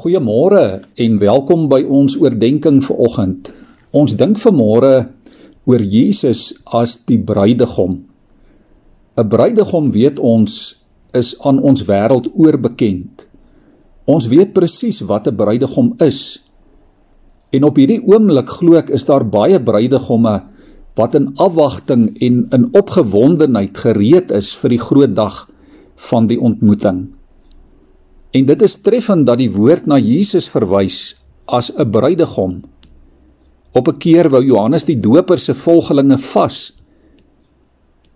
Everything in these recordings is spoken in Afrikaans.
Goeiemôre en welkom by ons oordeenking vir oggend. Ons dink vanmôre oor Jesus as die bruidegom. 'n Bruidegom weet ons is aan ons wêreld oorbekend. Ons weet presies wat 'n bruidegom is. En op hierdie oomblik glo ek is daar baie bruidegomme wat in afwagting en in opgewondenheid gereed is vir die groot dag van die ontmoeting. En dit is treffend dat die woord na Jesus verwys as 'n bruidegom. Op 'n keer wou Johannes die Doper se volgelinge vas.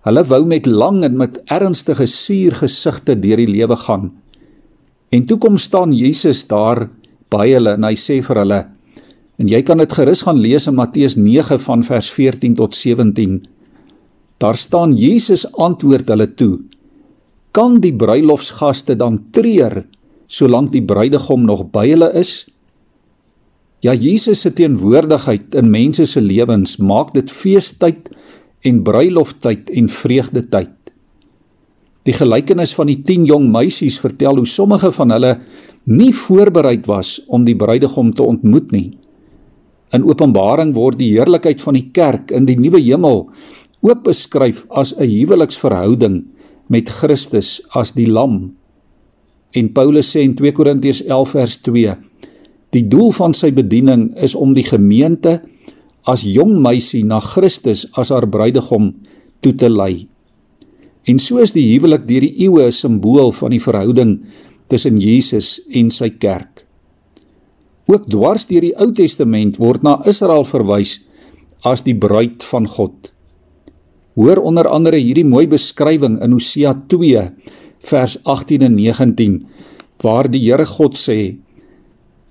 Hulle wou met lang en met ernstige suur gesigte deur die lewe gaan. En toe kom staan Jesus daar by hulle en hy sê vir hulle en jy kan dit gerus gaan lees in Matteus 9 van vers 14 tot 17. Daar staan Jesus antwoord hulle toe: Kan die bruilofsgaste dan treur solank die bruidegom nog by hulle is? Ja, Jesus se teenwoordigheid in mense se lewens maak dit feestyd en bruiloftyd en vreugdetyd. Die gelykenis van die 10 jong meisies vertel hoe sommige van hulle nie voorbereid was om die bruidegom te ontmoet nie. In Openbaring word die heerlikheid van die kerk in die nuwe hemel ook beskryf as 'n huweliksverhouding met Christus as die lam En Paulus sê in 2 Korintiërs 11 vers 2: Die doel van sy bediening is om die gemeente as jong meisie na Christus as haar bruidegom toe te lei. En so is die huwelik deur die eeue 'n simbool van die verhouding tussen Jesus en sy kerk. Ook dwars deur die Ou Testament word na Israel verwys as die bruid van God. Hoor onder andere hierdie mooi beskrywing in Hosea vers 18 en 19 waar die Here God sê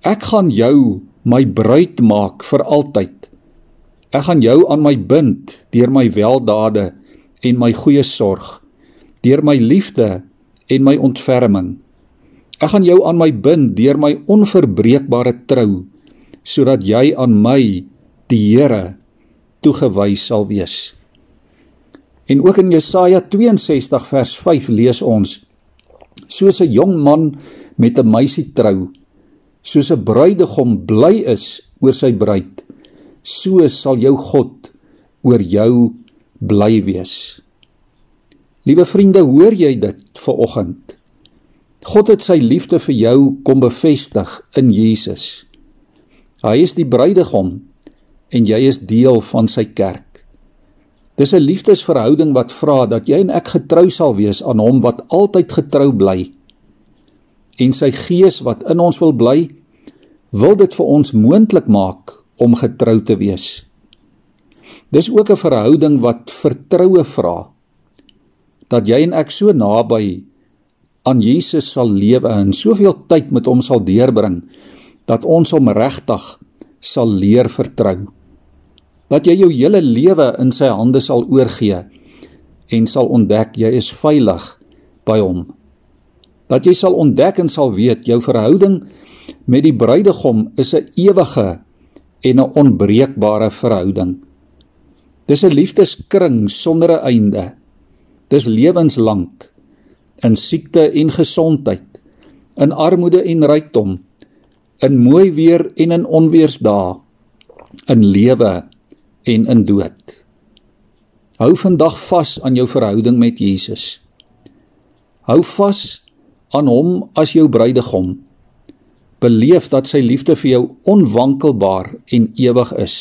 Ek gaan jou my bruid maak vir altyd. Ek gaan jou aan my bind deur my weldade en my goeie sorg, deur my liefde en my ontferming. Ek gaan jou aan my bind deur my onverbreekbare trou, sodat jy aan my, die Here, toegewy sal wees. En ook in Jesaja 62 vers 5 lees ons: Soos 'n jong man met 'n meisie trou, soos 'n bruidegom bly is oor sy bruid, so sal jou God oor jou bly wees. Liewe vriende, hoor jy dit ver oggend? God het sy liefde vir jou kom bevestig in Jesus. Hy is die bruidegom en jy is deel van sy kerk. Dis 'n liefdesverhouding wat vra dat jy en ek getrou sal wees aan hom wat altyd getrou bly. En sy gees wat in ons wil bly, wil dit vir ons moontlik maak om getrou te wees. Dis ook 'n verhouding wat vertroue vra dat jy en ek so naby aan Jesus sal lewe en soveel tyd met hom sal deurbring dat ons hom regtig sal leer vertrou dat jy jou hele lewe in sy hande sal oorgee en sal ontdek jy is veilig by hom. Dat jy sal ontdek en sal weet jou verhouding met die bruidegom is 'n ewige en 'n onbreekbare verhouding. Dis 'n liefdeskring sonder 'n einde. Dis lewenslank in siekte en gesondheid, in armoede en rykdom, in mooi weer en in onweersdae, in lewe en in dood. Hou vandag vas aan jou verhouding met Jesus. Hou vas aan hom as jou bruidegom. Beleef dat sy liefde vir jou onwankelbaar en ewig is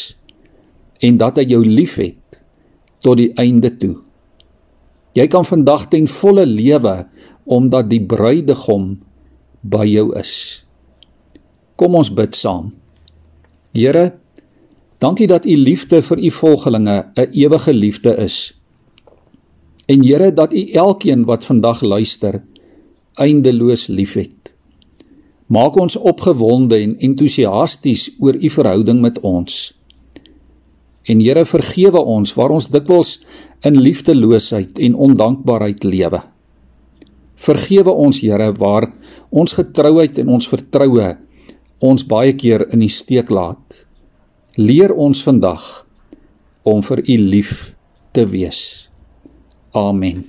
en dat hy jou liefhet tot die einde toe. Jy kan vandag ten volle lewe omdat die bruidegom by jou is. Kom ons bid saam. Here Dankie dat u liefde vir u volgelinge 'n ewige liefde is. En Here dat u elkeen wat vandag luister eindeloos liefhet. Maak ons opgewonde en entoesiasties oor u verhouding met ons. En Here vergewe ons waar ons dikwels in liefdeloosheid en ondankbaarheid lewe. Vergewe ons Here waar ons getrouheid en ons vertroue ons baie keer in die steek laat. Leer ons vandag om vir U lief te wees. Amen.